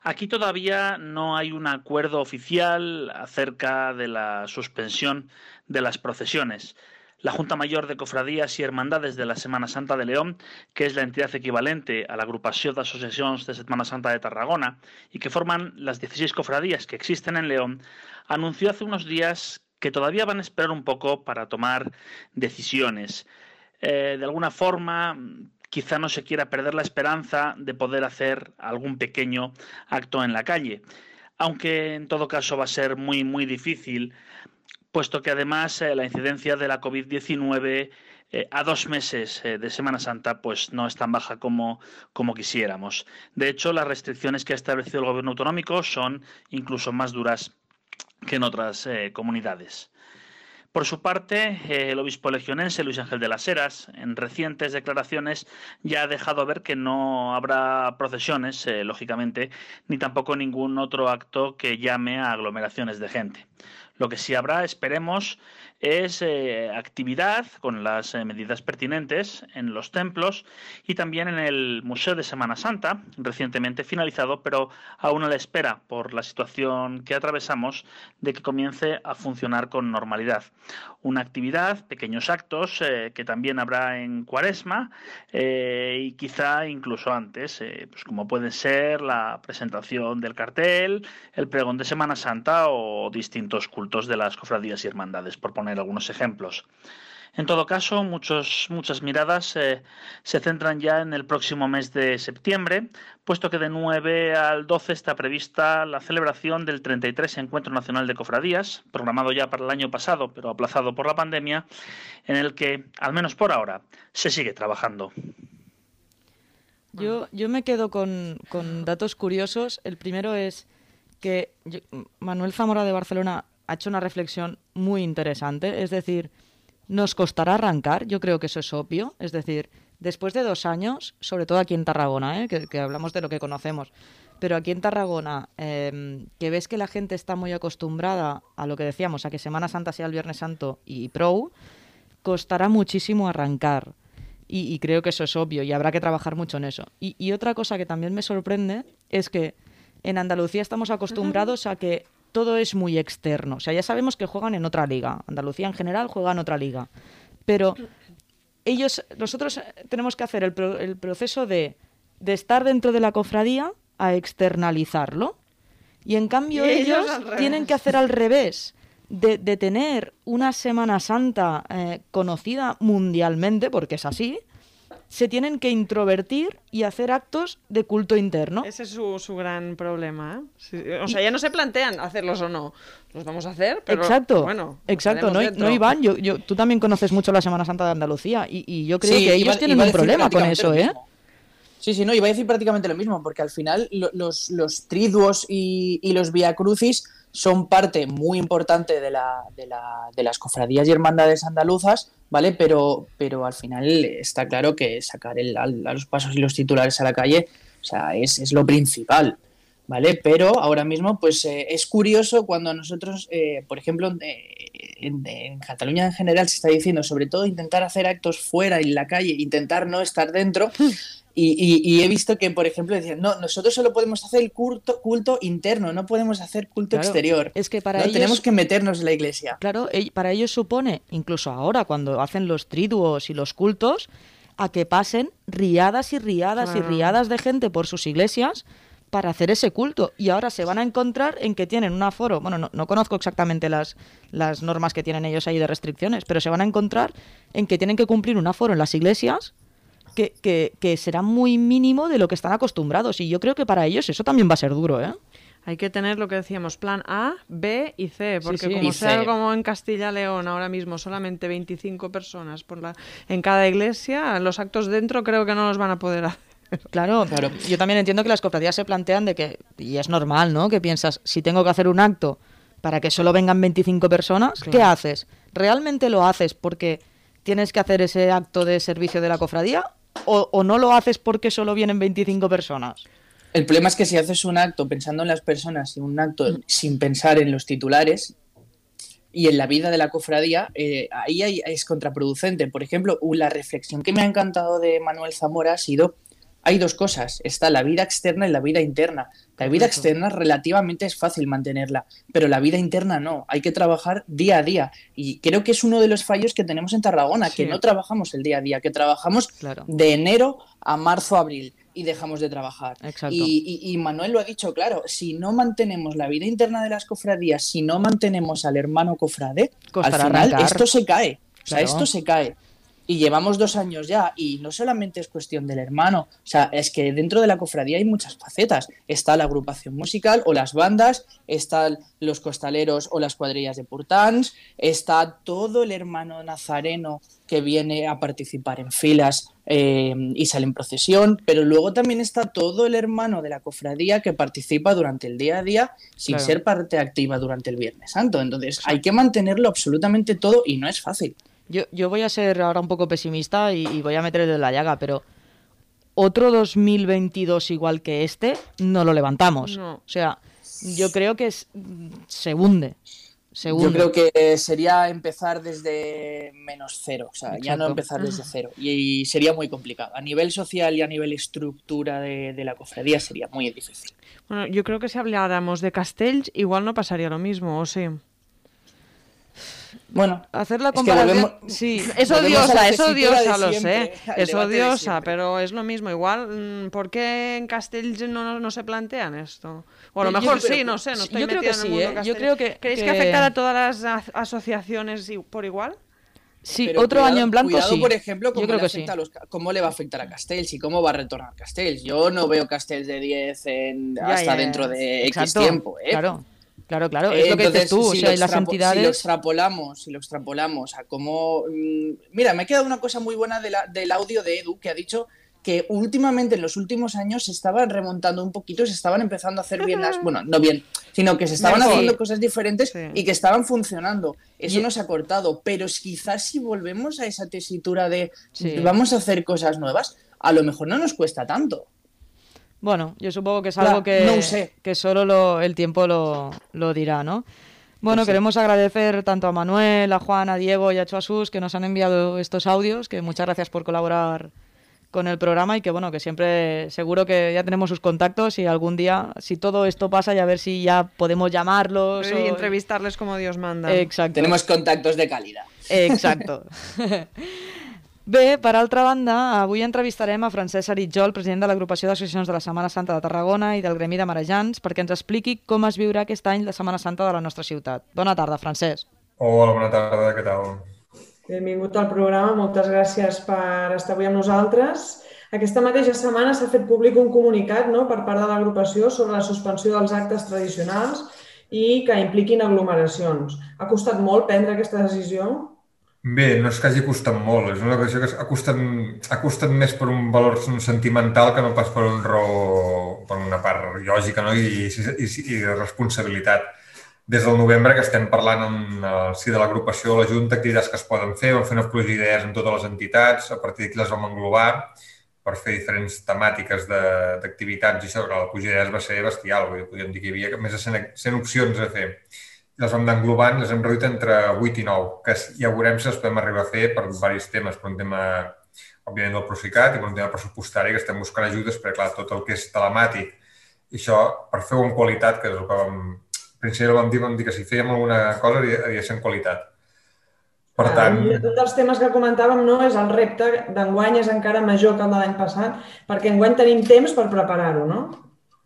Aquí todavía no hay un acuerdo oficial acerca de la suspensión de las procesiones la Junta Mayor de Cofradías y Hermandades de la Semana Santa de León, que es la entidad equivalente a la agrupación de asociaciones de Semana Santa de Tarragona y que forman las 16 cofradías que existen en León, anunció hace unos días que todavía van a esperar un poco para tomar decisiones. Eh, de alguna forma, quizá no se quiera perder la esperanza de poder hacer algún pequeño acto en la calle, aunque en todo caso va a ser muy, muy difícil puesto que además eh, la incidencia de la COVID-19 eh, a dos meses eh, de Semana Santa pues no es tan baja como, como quisiéramos. De hecho, las restricciones que ha establecido el gobierno autonómico son incluso más duras que en otras comunidades. Por su parte, el obispo legionense Luis Ángel de las Heras, en recientes declaraciones, ya ha dejado ver que no habrá procesiones, lógicamente, ni tampoco ningún otro acto que llame a aglomeraciones de gente. Lo que sí habrá, esperemos, es eh, actividad con las eh, medidas pertinentes en los templos y también en el Museo de Semana Santa, recientemente finalizado, pero aún a la espera por la situación que atravesamos de que comience a funcionar con normalidad. Una actividad, pequeños actos eh, que también habrá en Cuaresma y quizá incluso antes, pues como puede ser la presentación del cartel, el pregón de Semana Santa o distintos cultos de las cofradías y hermandades, por poner algunos ejemplos. En todo caso, muchos, muchas miradas se centran ya en el próximo mes de septiembre, puesto que de 9 al 12 está prevista la celebración del 33 Encuentro Nacional de Cofradías, programado ya para el año pasado, pero aplazado por la pandemia, en el que, al menos por ahora, se sigue trabajando. Yo, yo me quedo con, datos curiosos. El primero es que Manuel Zamora de Barcelona ha hecho una reflexión muy interesante. Es decir, nos costará arrancar, yo creo que eso es obvio. Es decir, después de dos años, sobre todo aquí en Tarragona, ¿eh? que, hablamos de lo que conocemos, pero aquí en Tarragona, em, que ves que la gente está muy acostumbrada a lo que decíamos, a que Semana Santa sea el Viernes Santo y Pro, costará muchísimo arrancar. Y, creo que eso es obvio y habrá que trabajar mucho en eso. y otra cosa que también me sorprende es que en Andalucía estamos acostumbrados a que todo es muy externo. O sea, ya sabemos que juegan en otra liga. Andalucía en general juega en otra liga. Pero ellos, nosotros tenemos que hacer el, el proceso de, de, estar dentro de la cofradía a externalizarlo. Y en cambio ellos, tienen que hacer al revés. De, de tener una Semana Santa eh, conocida mundialmente, porque es así, se tienen que introvertir y hacer actos de culto interno. Ese es su, su gran problema. ¿eh? o sea, ya no se plantean hacerlos o no. Los vamos a hacer, pero exacto, bueno. Exacto, no, no, Iván, yo, yo, tú también conoces mucho la Semana Santa de Andalucía y, y yo creo que ellos tienen un problema con eso, ¿eh? Sí, sí, no, iba a decir prácticamente lo mismo, porque al final los, los triduos y, y los via crucis son parte muy importante de, la, de, la, de las cofradías y hermandades andaluzas, ¿vale? Pero, pero al final está claro que sacar el, a, los pasos y los titulares a la calle, o sea, es, es lo principal, ¿vale? Pero ahora mismo, pues eh, es curioso cuando nosotros, eh, por ejemplo, eh, en, en, Cataluña en general se está diciendo, sobre todo, intentar hacer actos fuera en la calle, intentar no estar dentro. Y, he visto que, por ejemplo, decían, no, nosotros solo podemos hacer el culto, culto interno, no podemos hacer culto exterior. Es que para ellos... Tenemos que meternos en la iglesia. Claro, para ellos supone, incluso ahora, cuando hacen los triduos y los cultos, a que pasen riadas y riadas y riadas de gente por sus iglesias para hacer ese culto. Y ahora se van a encontrar en que tienen un aforo, bueno, no, no, conozco exactamente las, las normas que tienen ellos ahí de restricciones, pero se van a encontrar en que tienen que cumplir un aforo en las iglesias que, será muy mínimo de lo que están acostumbrados. Y yo creo que para ellos eso también va a ser duro, ¿eh? Hay que tener lo que decíamos, plan A, B y C, porque como sea como en Castilla-León ahora mismo solamente 25 personas por la, en cada iglesia, los actos dentro creo que no los van a poder hacer. Claro, claro, yo también entiendo que las cofradías se plantean de que, y es normal, ¿no? Que piensas, si tengo que hacer un acto para que solo vengan 25 personas, ¿qué haces? ¿Realmente lo haces porque tienes que hacer ese acto de servicio de la cofradía o, no lo haces porque solo vienen 25 personas? El problema es que si haces un acto pensando en las personas y un acto sin pensar en los titulares y en la vida de la cofradía, eh, ahí es contraproducente. Por ejemplo, la reflexión que me ha encantado de Manuel Zamora ha sido hay dos cosas, está la vida externa y la vida interna. La vida externa relativamente es fácil mantenerla, pero la vida interna no, hay que trabajar día a día. Y creo que es uno de los fallos que tenemos en Tarragona, que no trabajamos el día a día, que trabajamos de enero a marzo, abril y dejamos de trabajar. Y, Manuel lo ha dicho claro, si no mantenemos la vida interna de las cofradías, si no mantenemos al hermano cofrade, al final esto se cae. O sea, esto se cae. Y llevamos dos años ya y no solamente es cuestión del hermano, o sea, es que dentro de la cofradía hay muchas facetas. Está la agrupación musical o las bandas, están los costaleros o las cuadrillas de purtans, está todo el hermano nazareno que viene a participar en filas eh, y sale en procesión, pero luego también está todo el hermano de la cofradía que participa durante el día a día sin Claro. ser parte activa durante el Viernes Santo. Entonces hay que mantenerlo absolutamente todo y no es fácil. Yo, yo voy a ser ahora un poco pesimista y, y voy a meter el de la llaga, pero otro 2022 igual que este no lo levantamos. No. O sea, yo creo que es, se hunde. Se hunde. Yo creo que sería empezar desde menos cero, o sea, ya no empezar desde cero. Y, sería muy complicado. A nivel social y a nivel estructura de, de la cofradía sería muy difícil. Bueno, yo creo que si habláramos de Castells, igual no pasaría lo mismo, ¿o sí? Bueno, hacer la Es que comparación. volvemos- sí, Es a la odiosa, <laughs> es odiosa, lo sé. Es odiosa, pero es lo mismo. Igual, mm, ¿por qué en Castells no, no, no se plantean esto? O a lo Yo- mejor pero- sí, no sé, no estoy yo creo que en el sí, mundo ¿eh? Yo creo que- ¿Creéis que, que- afectará a todas las asociaciones por igual? Sí, Pero otro cuidado- año en blanco cuidado, sí. por ejemplo, Yo cómo, creo le que afecta sí. a los cómo le va a afectar a Castells y cómo va a retornar Castells. Yo no veo Castells de 10 en- Ya, hasta ya, dentro ya. de X Exacto, tiempo. ¿eh? Claro, claro, claro. Es lo que dices Entonces, tú. o si sea, lo y las Si lo extrapolamos, si lo extrapolamos a cómo. mm, Mira, me ha quedado una cosa muy buena de la- del audio de Edu que ha dicho que últimamente, en los últimos años, se estaban remontando un poquito, se estaban empezando a hacer bien las. <laughs> Bueno, no bien, sino que se estaban haciendo cosas diferentes y que estaban funcionando. Eso Y- no se ha cortado, pero es- quizás si volvemos a esa tesitura de Sí. vamos a hacer cosas nuevas, a lo mejor no nos cuesta tanto. Bueno, yo supongo que es algo que, no sé. que solo lo- el tiempo lo, lo dirá, ¿no? Bueno, queremos agradecer tanto a Manuel, a Juan, a Diego y a Chuasus que nos han enviado estos audios, que muchas gracias por colaborar con el programa y que bueno, que siempre seguro que ya tenemos sus contactos y algún día, si todo esto pasa, ya ver si ya podemos llamarlos. Y o- entrevistarles como Dios manda. Exacto. Tenemos contactos de calidad. Exacto. <laughs> Bé, per altra banda, avui entrevistarem a Francesc Aritjol, president de l'agrupació d'associacions de la Setmana Santa de Tarragona i del Gremi de Marejans, perquè ens expliqui com es viurà aquest any la Setmana Santa de la nostra ciutat. Bona tarda, Francesc. Hola, bona tarda, què tal? Benvingut al programa, moltes gràcies per estar avui amb nosaltres. Aquesta mateixa setmana s'ha fet públic un comunicat no, per part de l'agrupació sobre la suspensió dels actes tradicionals i que impliquin aglomeracions. Ha costat molt prendre aquesta decisió? Bé, no és que hagi costat molt, és una cosa que ha costat, ha costat més per un valor sentimental que no pas per un raó, per una part lògica no? I, i, i de responsabilitat. Des del novembre que estem parlant en el si de l'agrupació la Junta, activitats que es poden fer, vam fer una pluja d'idees amb totes les entitats, a partir d'aquí les vam englobar per fer diferents temàtiques d'activitats i això, la pluja d'idees va ser bestial, vull dir, podríem dir que hi havia més de 100, 100 opcions a fer. Les vam anar englobant, les hem reduït entre 8 i 9, que ja veurem si les podem arribar a fer per diversos temes, per un tema, òbviament, del Procicat i per un tema pressupostari, que estem buscant ajudes, perquè, clar, tot el que és telemàtic i això, per fer-ho en qualitat, que és el que vam... Al principi vam dir, vam dir que si fèiem alguna cosa havia de ser en qualitat. Per tant, Un dels temes que comentàvem no, és el repte d'enguany és encara major que el de l'any passat, perquè enguany tenim temps per preparar-ho, no?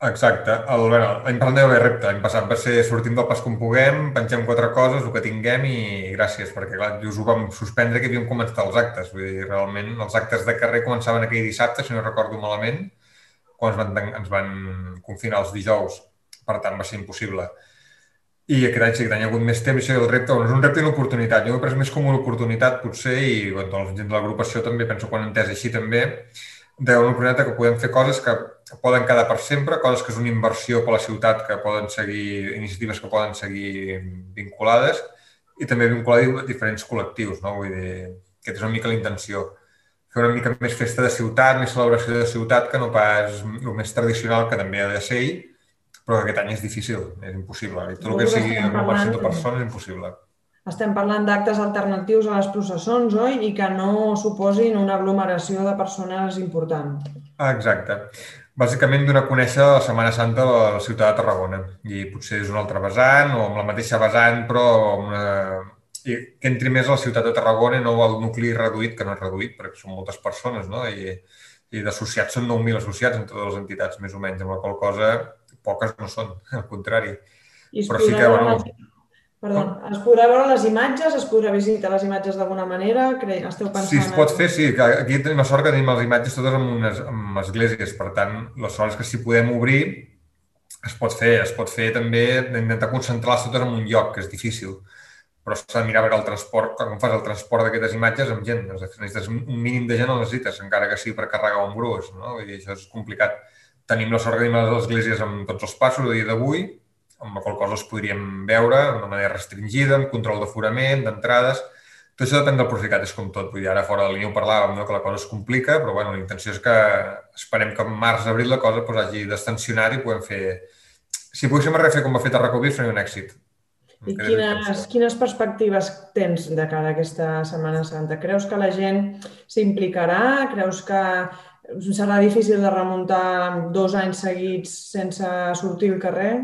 Exacte. El, bueno, l'any passat no hi repte. L'any passat va ser sortim del pas com puguem, pengem quatre coses, el que tinguem i gràcies, perquè clar, just ho vam suspendre que havíem començat els actes. Vull dir, realment, els actes de carrer començaven aquell dissabte, si no recordo malament, quan ens van, ens van confinar els dijous. Per tant, va ser impossible. I aquest any sí que ha hagut més temps i el repte, bueno, és un repte i una oportunitat. Jo ho he pres més com una oportunitat, potser, i bueno, la gent de l'agrupació també, penso que ho han entès així també, d'una oportunitat que podem fer coses que poden quedar per sempre, coses que és una inversió per a la ciutat, que poden seguir, iniciatives que poden seguir vinculades i també vincular a diferents col·lectius, no? Vull dir, aquesta és una mica la intenció. Fer una mica més festa de ciutat, més celebració de ciutat, que no pas el més tradicional, que també ha de ser però que aquest any és difícil, és impossible. I tot el que sigui aglomeració de persones és impossible. Estem parlant d'actes alternatius a les processons, oi? I que no suposin una aglomeració de persones important. Exacte. Bàsicament donar a conèixer la Setmana Santa a la ciutat de Tarragona. I potser és un altre vessant o amb la mateixa vessant, però amb una... I que entri més a la ciutat de Tarragona i no al nucli reduït, que no és reduït, perquè són moltes persones, no? I, i d'associats són 9.000 associats en totes les entitats, més o menys, amb la qual cosa poques no són, al contrari. I Però sí que, bueno, Perdó, es podrà veure les imatges, es podrà visitar les imatges d'alguna manera? Cre... Esteu pensant... Sí, es pot fer, sí. Que aquí tenim la sort que tenim les imatges totes en unes esglésies, per tant, la sort és que si podem obrir, es pot fer. Es pot fer també d'intentar concentrar-les totes en un lloc, que és difícil. Però s'ha de mirar perquè el transport, com fas el transport d'aquestes imatges amb gent, necessites un mínim de gent, el necessites, encara que sigui per carregar un gruix, no? Vull dir, això és complicat. Tenim la sort que tenim les esglésies amb tots els passos a dia d'avui, amb la qual cosa els podríem veure d'una manera restringida, amb control d'aforament, d'entrades... Tot això depèn del Procicat, és com tot. Vull dir, ara fora de la línia ho parlàvem, no? que la cosa es complica, però bueno, la intenció és que esperem que en març, abril la cosa pues, hagi destensionat i podem fer... Si poguéssim refer com va fer Tarracovir, faria un èxit. I quines, quines perspectives tens de cara a aquesta Setmana Santa? Creus que la gent s'implicarà? Creus que serà difícil de remuntar dos anys seguits sense sortir al carrer?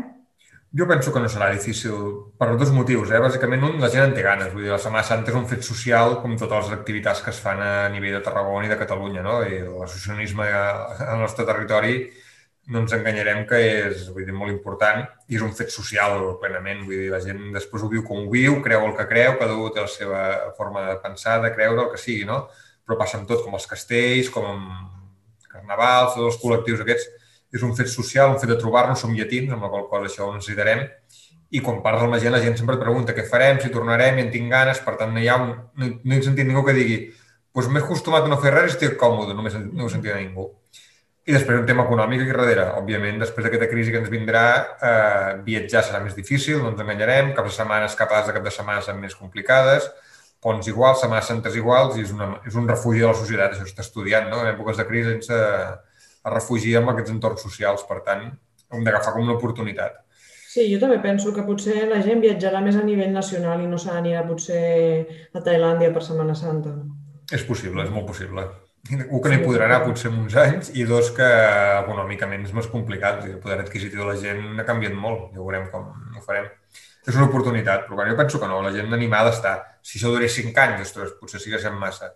Jo penso que no serà difícil per dos motius. Eh? Bàsicament, un, la gent en té ganes. Vull dir, la Setmana Santa és un fet social com totes les activitats que es fan a nivell de Tarragona i de Catalunya. No? I l'associacionisme al nostre territori no ens enganyarem que és vull dir, molt important i és un fet social plenament. Vull dir, la gent després ho viu com ho viu, creu el que creu, cada un té la seva forma de pensar, de creure, el que sigui, no? Però passa amb tot, com els castells, com amb carnavals, tots els col·lectius aquests és un fet social, un fet de trobar-nos, som llatins, amb la qual cosa això ho necessitarem, i quan parles amb la gent, la gent sempre et pregunta què farem, si tornarem, i en tinc ganes, per tant no hi ha un, no, no he sentit ningú que digui doncs m'he acostumat a no fer res i estic còmode, només no ho sentit a ningú. I després un tema econòmic aquí darrere. Òbviament, després d'aquesta crisi que ens vindrà, eh, viatjar serà més difícil, no ens enganyarem, cap de setmanes, capades de cap de setmana seran més complicades, ponts iguals, setmanes santes iguals, i és, una, és un refugi de la societat, això està estudiant, no? En èpoques de crisi ens, a refugi amb aquests entorns socials. Per tant, hem d'agafar com una oportunitat. Sí, jo també penso que potser la gent viatjarà més a nivell nacional i no s'anirà potser a Tailàndia per Setmana Santa. És possible, és molt possible. Un que anar potser en uns anys i dos que econòmicament és més complicat. El poder adquisitiu de la gent ha canviat molt. Ja veurem com ho farem. És una oportunitat, però jo penso que no. La gent animada està. Si això durés cinc anys, ostres, potser sí que sent massa.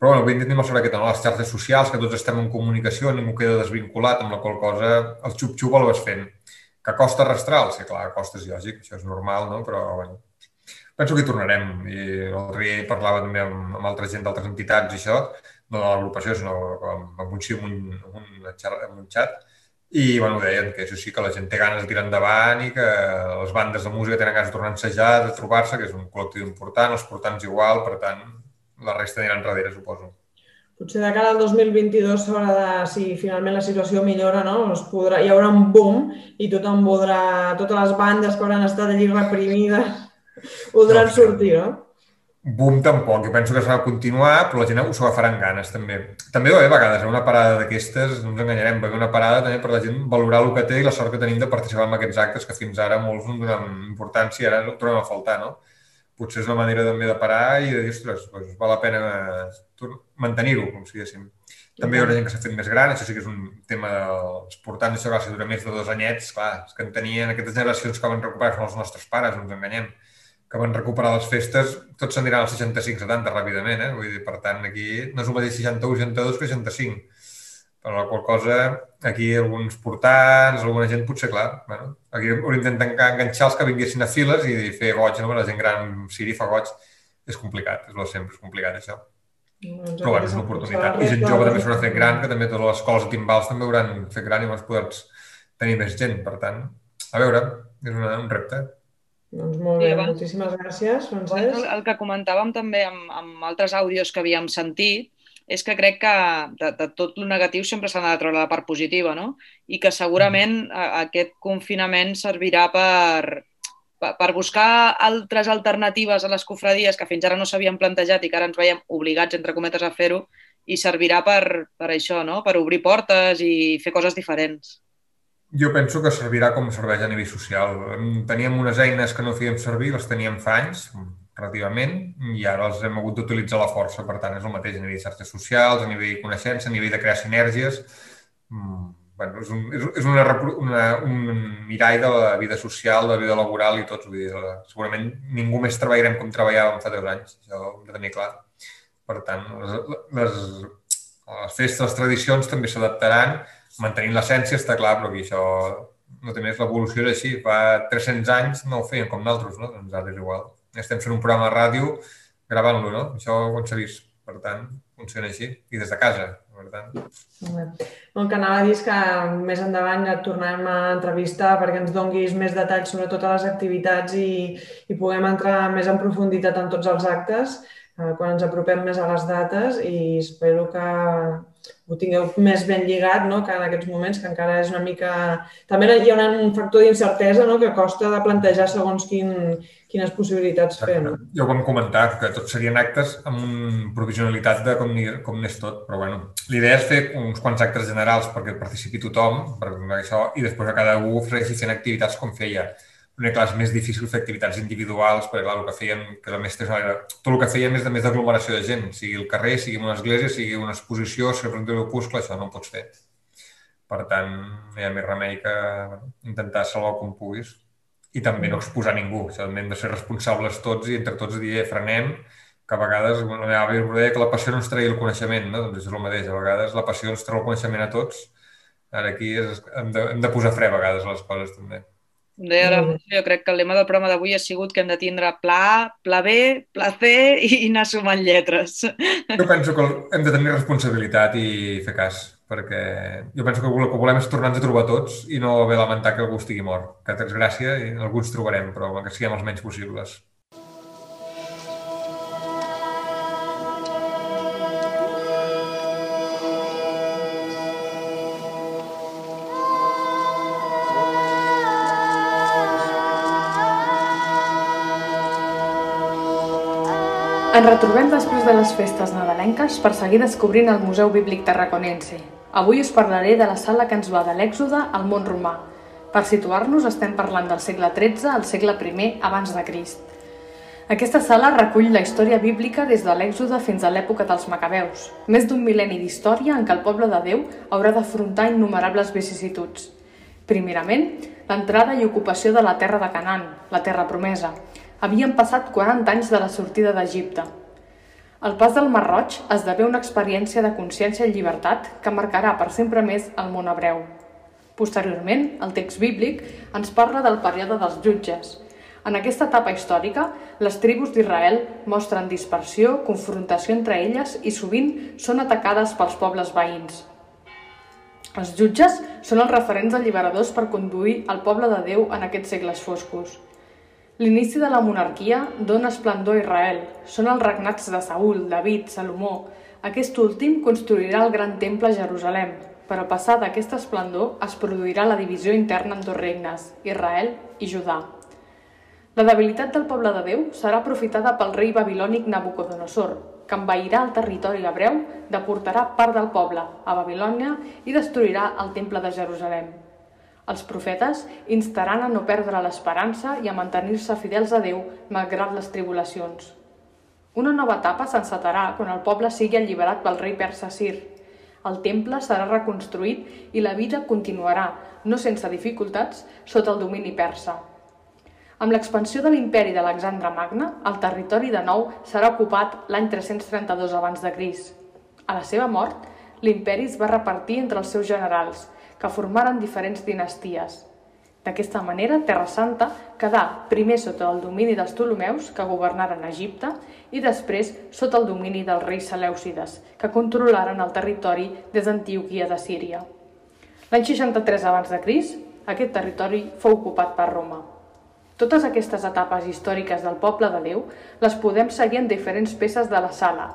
Però bueno, avui tenim sobre aquest, no? les xarxes socials, que tots estem en comunicació, ningú queda desvinculat, amb la qual cosa el xup-xup el vas fent. Que costa rastral? Sí, clar, costa és lògic, això és normal, no? però bueno, penso que hi tornarem. I el Rier parlava també amb, amb altra gent d'altres entitats i això, no de l'agrupació, sinó amb, amb un, amb un, un, amb un xat, i bueno, deien que això sí, que la gent té ganes de tirar endavant i que les bandes de música tenen ganes de tornar a ensejar, de trobar-se, que és un col·lectiu important, els portants igual, per tant, la resta aniran darrere, suposo. Potser de cara al 2022 s'haurà de, si finalment la situació millora, no? Es podrà, hi haurà un boom i tothom voldrà, totes les bandes que hauran estat allí reprimides <laughs> voldran no, sortir, no? Boom tampoc, jo penso que s'ha de continuar, però la gent s'ho agafarà amb ganes, també. També va a vegades, una parada d'aquestes, no ens enganyarem, va bé una parada també per la gent valorar el que té i la sort que tenim de participar en aquests actes que fins ara molts no donen importància i ara ho trobem a faltar, no? Potser és una manera també de parar i de dir, ostres, doncs val la pena mantenir-ho, com si diguéssim. També hi haurà gent que s'ha fet més gran, això sí que és un tema dels portants, això que si dura més de dos anyets, clar, és que en tenien aquestes generacions que van recuperar són els nostres pares, no ens enganyem, que van recuperar les festes, tots s'aniran als 65-70 ràpidament, eh? Vull dir, per tant, aquí no és el mateix 61-62 que 65 per la qual cosa aquí alguns portants, alguna gent potser, clar, bueno, aquí hauríem d'intentar enganxar els que vinguessin a files i fer goig, no? La gent gran, Siri fa goig, és complicat, és sempre, és complicat això. Doncs Però bueno, és una oportunitat. I gent jove també s'haurà fet gran, que també totes les escoles de timbals també hauran fet gran i vas poder tenir més gent. Per tant, a veure, és una, un repte. Doncs molt bé, moltíssimes gràcies, Francesc. El, el que comentàvem també amb, amb altres àudios que havíem sentit, és que crec que de, de tot el negatiu sempre s'ha de treure la part positiva, no? I que segurament mm. a, aquest confinament servirà per, per, per buscar altres alternatives a les cofradies que fins ara no s'havien plantejat i que ara ens veiem obligats, entre cometes, a fer-ho, i servirà per, per això, no? per obrir portes i fer coses diferents. Jo penso que servirà com serveix a nivell social. Teníem unes eines que no fèiem servir, les teníem fa anys, relativament, i ara els hem hagut d'utilitzar la força. Per tant, és el mateix a nivell de xarxes socials, a nivell de coneixença, a nivell de crear sinergies. Mm, bueno, és un, és, una, una, un mirall de la vida social, de la vida laboral i tots. Vull dir, segurament ningú més treballarem com treballàvem fa 10 anys, això ho hem de tenir clar. Per tant, les, les, les festes, les tradicions també s'adaptaran, mantenint l'essència, està clar, però això no té més, l'evolució és així. Fa 300 anys no ho feien com nosaltres, no? Doncs ara és igual. Estem fent un programa de ràdio gravant-lo, no? Això on s'ha vist. Per tant, funciona així. I des de casa, per tant. El que anava a dir és que més endavant et tornarem a entrevistar perquè ens donguis més detalls sobre totes les activitats i, i puguem entrar més en profunditat en tots els actes quan ens apropem més a les dates i espero que ho tingueu més ben lligat no? que en aquests moments, que encara és una mica... També hi ha un factor d'incertesa no? que costa de plantejar segons quin, quines possibilitats fer. No? Ja ho vam comentar, que tots serien actes amb provisionalitat de com, com n'és tot, però bueno, l'idea és fer uns quants actes generals perquè participi tothom, per això, i després a cada un ofereixi fent activitats com feia. L'únic que és més difícil fer activitats individuals, perquè clar, el que feien, que més era, tot el que feien és de més d'aglomeració de gent, sigui el carrer, sigui una església, sigui una exposició, sigui un opuscle, això no ho pots fer. Per tant, no hi ha més remei que intentar salvar com puguis i també no exposar ningú. Això també hem de ser responsables tots i entre tots dir, eh, frenem, que a vegades, bueno, ja deia que la passió no ens tregui el coneixement, no? Doncs és el mateix. A vegades la passió ens treu el coneixement a tots. Ara aquí és, hem, de, hem de posar fre a vegades les coses també. Deia la jo crec que el lema del programa d'avui ha sigut que hem de tindre pla, pla B, pla C i, anar sumant lletres. Jo penso que hem de tenir responsabilitat i fer cas, perquè jo penso que el que volem és tornar-nos a trobar tots i no haver lamentar que algú estigui mort. Que tens gràcia i alguns trobarem, però que siguem els menys possibles. Ens retrobem després de les festes nadalenques per seguir descobrint el Museu Bíblic Tarraconense. Avui us parlaré de la sala que ens va de l'Èxode al món romà. Per situar-nos estem parlant del segle XIII al segle I abans de Crist. Aquesta sala recull la història bíblica des de l'Èxode fins a l'època dels Macabeus, més d'un mil·lenni d'història en què el poble de Déu haurà d'afrontar innumerables vicissituds. Primerament, l'entrada i ocupació de la terra de Canaan, la terra promesa, Havien passat 40 anys de la sortida d'Egipte. El pas del Mar Roig esdevé una experiència de consciència i llibertat que marcarà per sempre més el món hebreu. Posteriorment, el text bíblic ens parla del període dels jutges. En aquesta etapa històrica, les tribus d'Israel mostren dispersió, confrontació entre elles i sovint són atacades pels pobles veïns. Els jutges són els referents alliberadors per conduir el poble de Déu en aquests segles foscos. L'inici de la monarquia dona esplendor a Israel. Són els regnats de Saül, David, Salomó. Aquest últim construirà el gran temple a Jerusalem, però passada aquesta esplendor es produirà la divisió interna en dos regnes, Israel i Judà. La debilitat del poble de Déu serà aprofitada pel rei babilònic Nabucodonosor, que envairà el territori hebreu, deportarà part del poble a Babilònia i destruirà el temple de Jerusalem. Els profetes instaran a no perdre l'esperança i a mantenir-se fidels a Déu malgrat les tribulacions. Una nova etapa s'encetarà quan el poble sigui alliberat pel rei persa Sir. El temple serà reconstruït i la vida continuarà, no sense dificultats, sota el domini persa. Amb l'expansió de l'imperi d'Alexandre Magne, el territori de nou serà ocupat l'any 332 abans de Cris. A la seva mort, l'imperi es va repartir entre els seus generals – que formaren diferents dinasties. D'aquesta manera, Terra Santa quedà primer sota el domini dels Ptolemeus, que governaren Egipte, i després sota el domini dels reis Selèucides, que controlaren el territori des d'Antioquia de Síria. L'any 63 abans de Cris, aquest territori fou ocupat per Roma. Totes aquestes etapes històriques del poble de Déu les podem seguir en diferents peces de la sala.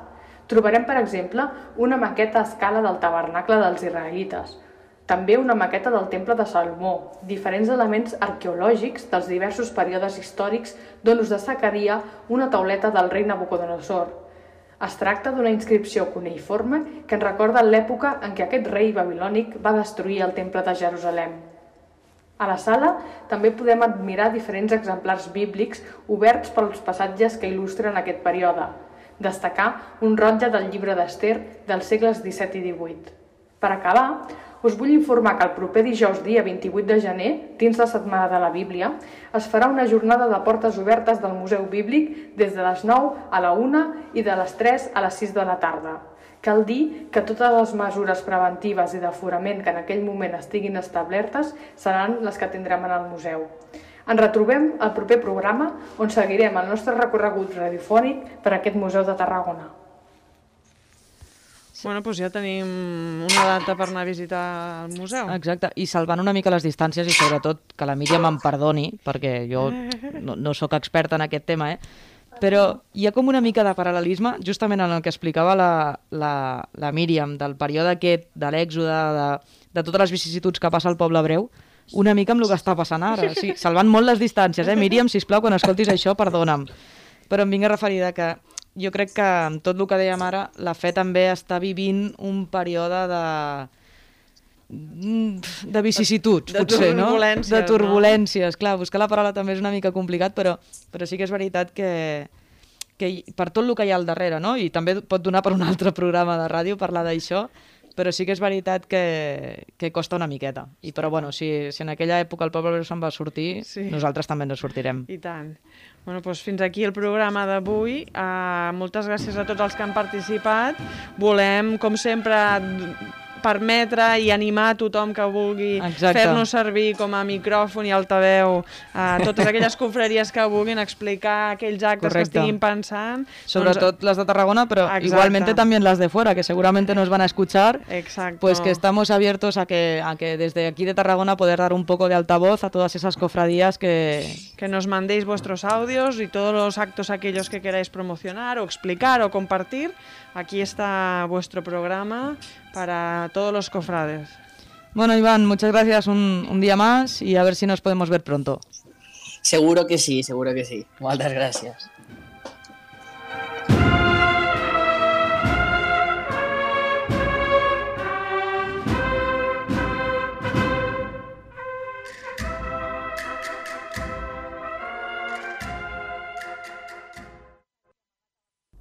Trobarem, per exemple, una maqueta a escala del tabernacle dels israelites, també una maqueta del temple de Salomó, diferents elements arqueològics dels diversos períodes històrics d'on us destacaria una tauleta del rei Nabucodonosor. Es tracta d'una inscripció cuneïforme que ens recorda l'època en què aquest rei babilònic va destruir el temple de Jerusalem. A la sala també podem admirar diferents exemplars bíblics oberts pels passatges que il·lustren aquest període. Destacar un rotlle del llibre d'Ester dels segles XVII i XVIII. Per acabar, us vull informar que el proper dijous, dia 28 de gener, dins la Setmana de la Bíblia, es farà una jornada de portes obertes del Museu Bíblic des de les 9 a la 1 i de les 3 a les 6 de la tarda, Cal dir que totes les mesures preventives i d'aforament que en aquell moment estiguin establertes seran les que tindrem en el museu. Ens retrobem al proper programa on seguirem el nostre recorregut radiofònic per aquest Museu de Tarragona. Bueno, doncs ja tenim una data per anar a visitar el museu. Exacte, i salvant una mica les distàncies i sobretot que la Míriam em perdoni, perquè jo no, no sóc experta en aquest tema, eh? però hi ha com una mica de paral·lelisme justament en el que explicava la, la, la Míriam del període aquest, de l'èxode, de, de totes les vicissituds que passa al Poble Breu, una mica amb el que està passant ara. O sigui, salvant molt les distàncies, eh? Míriam, sisplau, quan escoltis això, perdona'm. Però em vinc a referir que jo crec que amb tot el que dèiem ara, la fe també està vivint un període de de vicissituds, de, de potser, no? De turbulències. No? Clar, buscar la paraula també és una mica complicat, però, però sí que és veritat que, que per tot el que hi ha al darrere, no? I també pot donar per un altre programa de ràdio parlar d'això, però sí que és veritat que, que costa una miqueta. I però bueno, si, si en aquella època el poble se'n va sortir, Sí. nosaltres també ens sortirem. I tant. Bueno, doncs fins aquí el programa d'avui. Uh, moltes gràcies a tots els que han participat. Volem, com sempre, permetre i animar a tothom que vulgui fer-nos servir com a micròfon i altaveu a totes aquelles <laughs> confraries que vulguin explicar aquells actes Correcte. que estiguin pensant. Sobretot las de Tarragona, pero Exacto. igualmente también las de fuera, que seguramente nos van a escuchar. Exacto. Pues que estamos abiertos a que, a que desde aquí de Tarragona poder dar un poco de altavoz a todas esas cofradías que... que nos mandéis vuestros audios y todos los actos aquellos que queráis promocionar o explicar o compartir. Aquí está vuestro programa para todos los cofrades. Bueno, Iván, muchas gracias un, un día más y a ver si nos podemos ver pronto. Seguro que sí, seguro que sí. Moltes gràcies.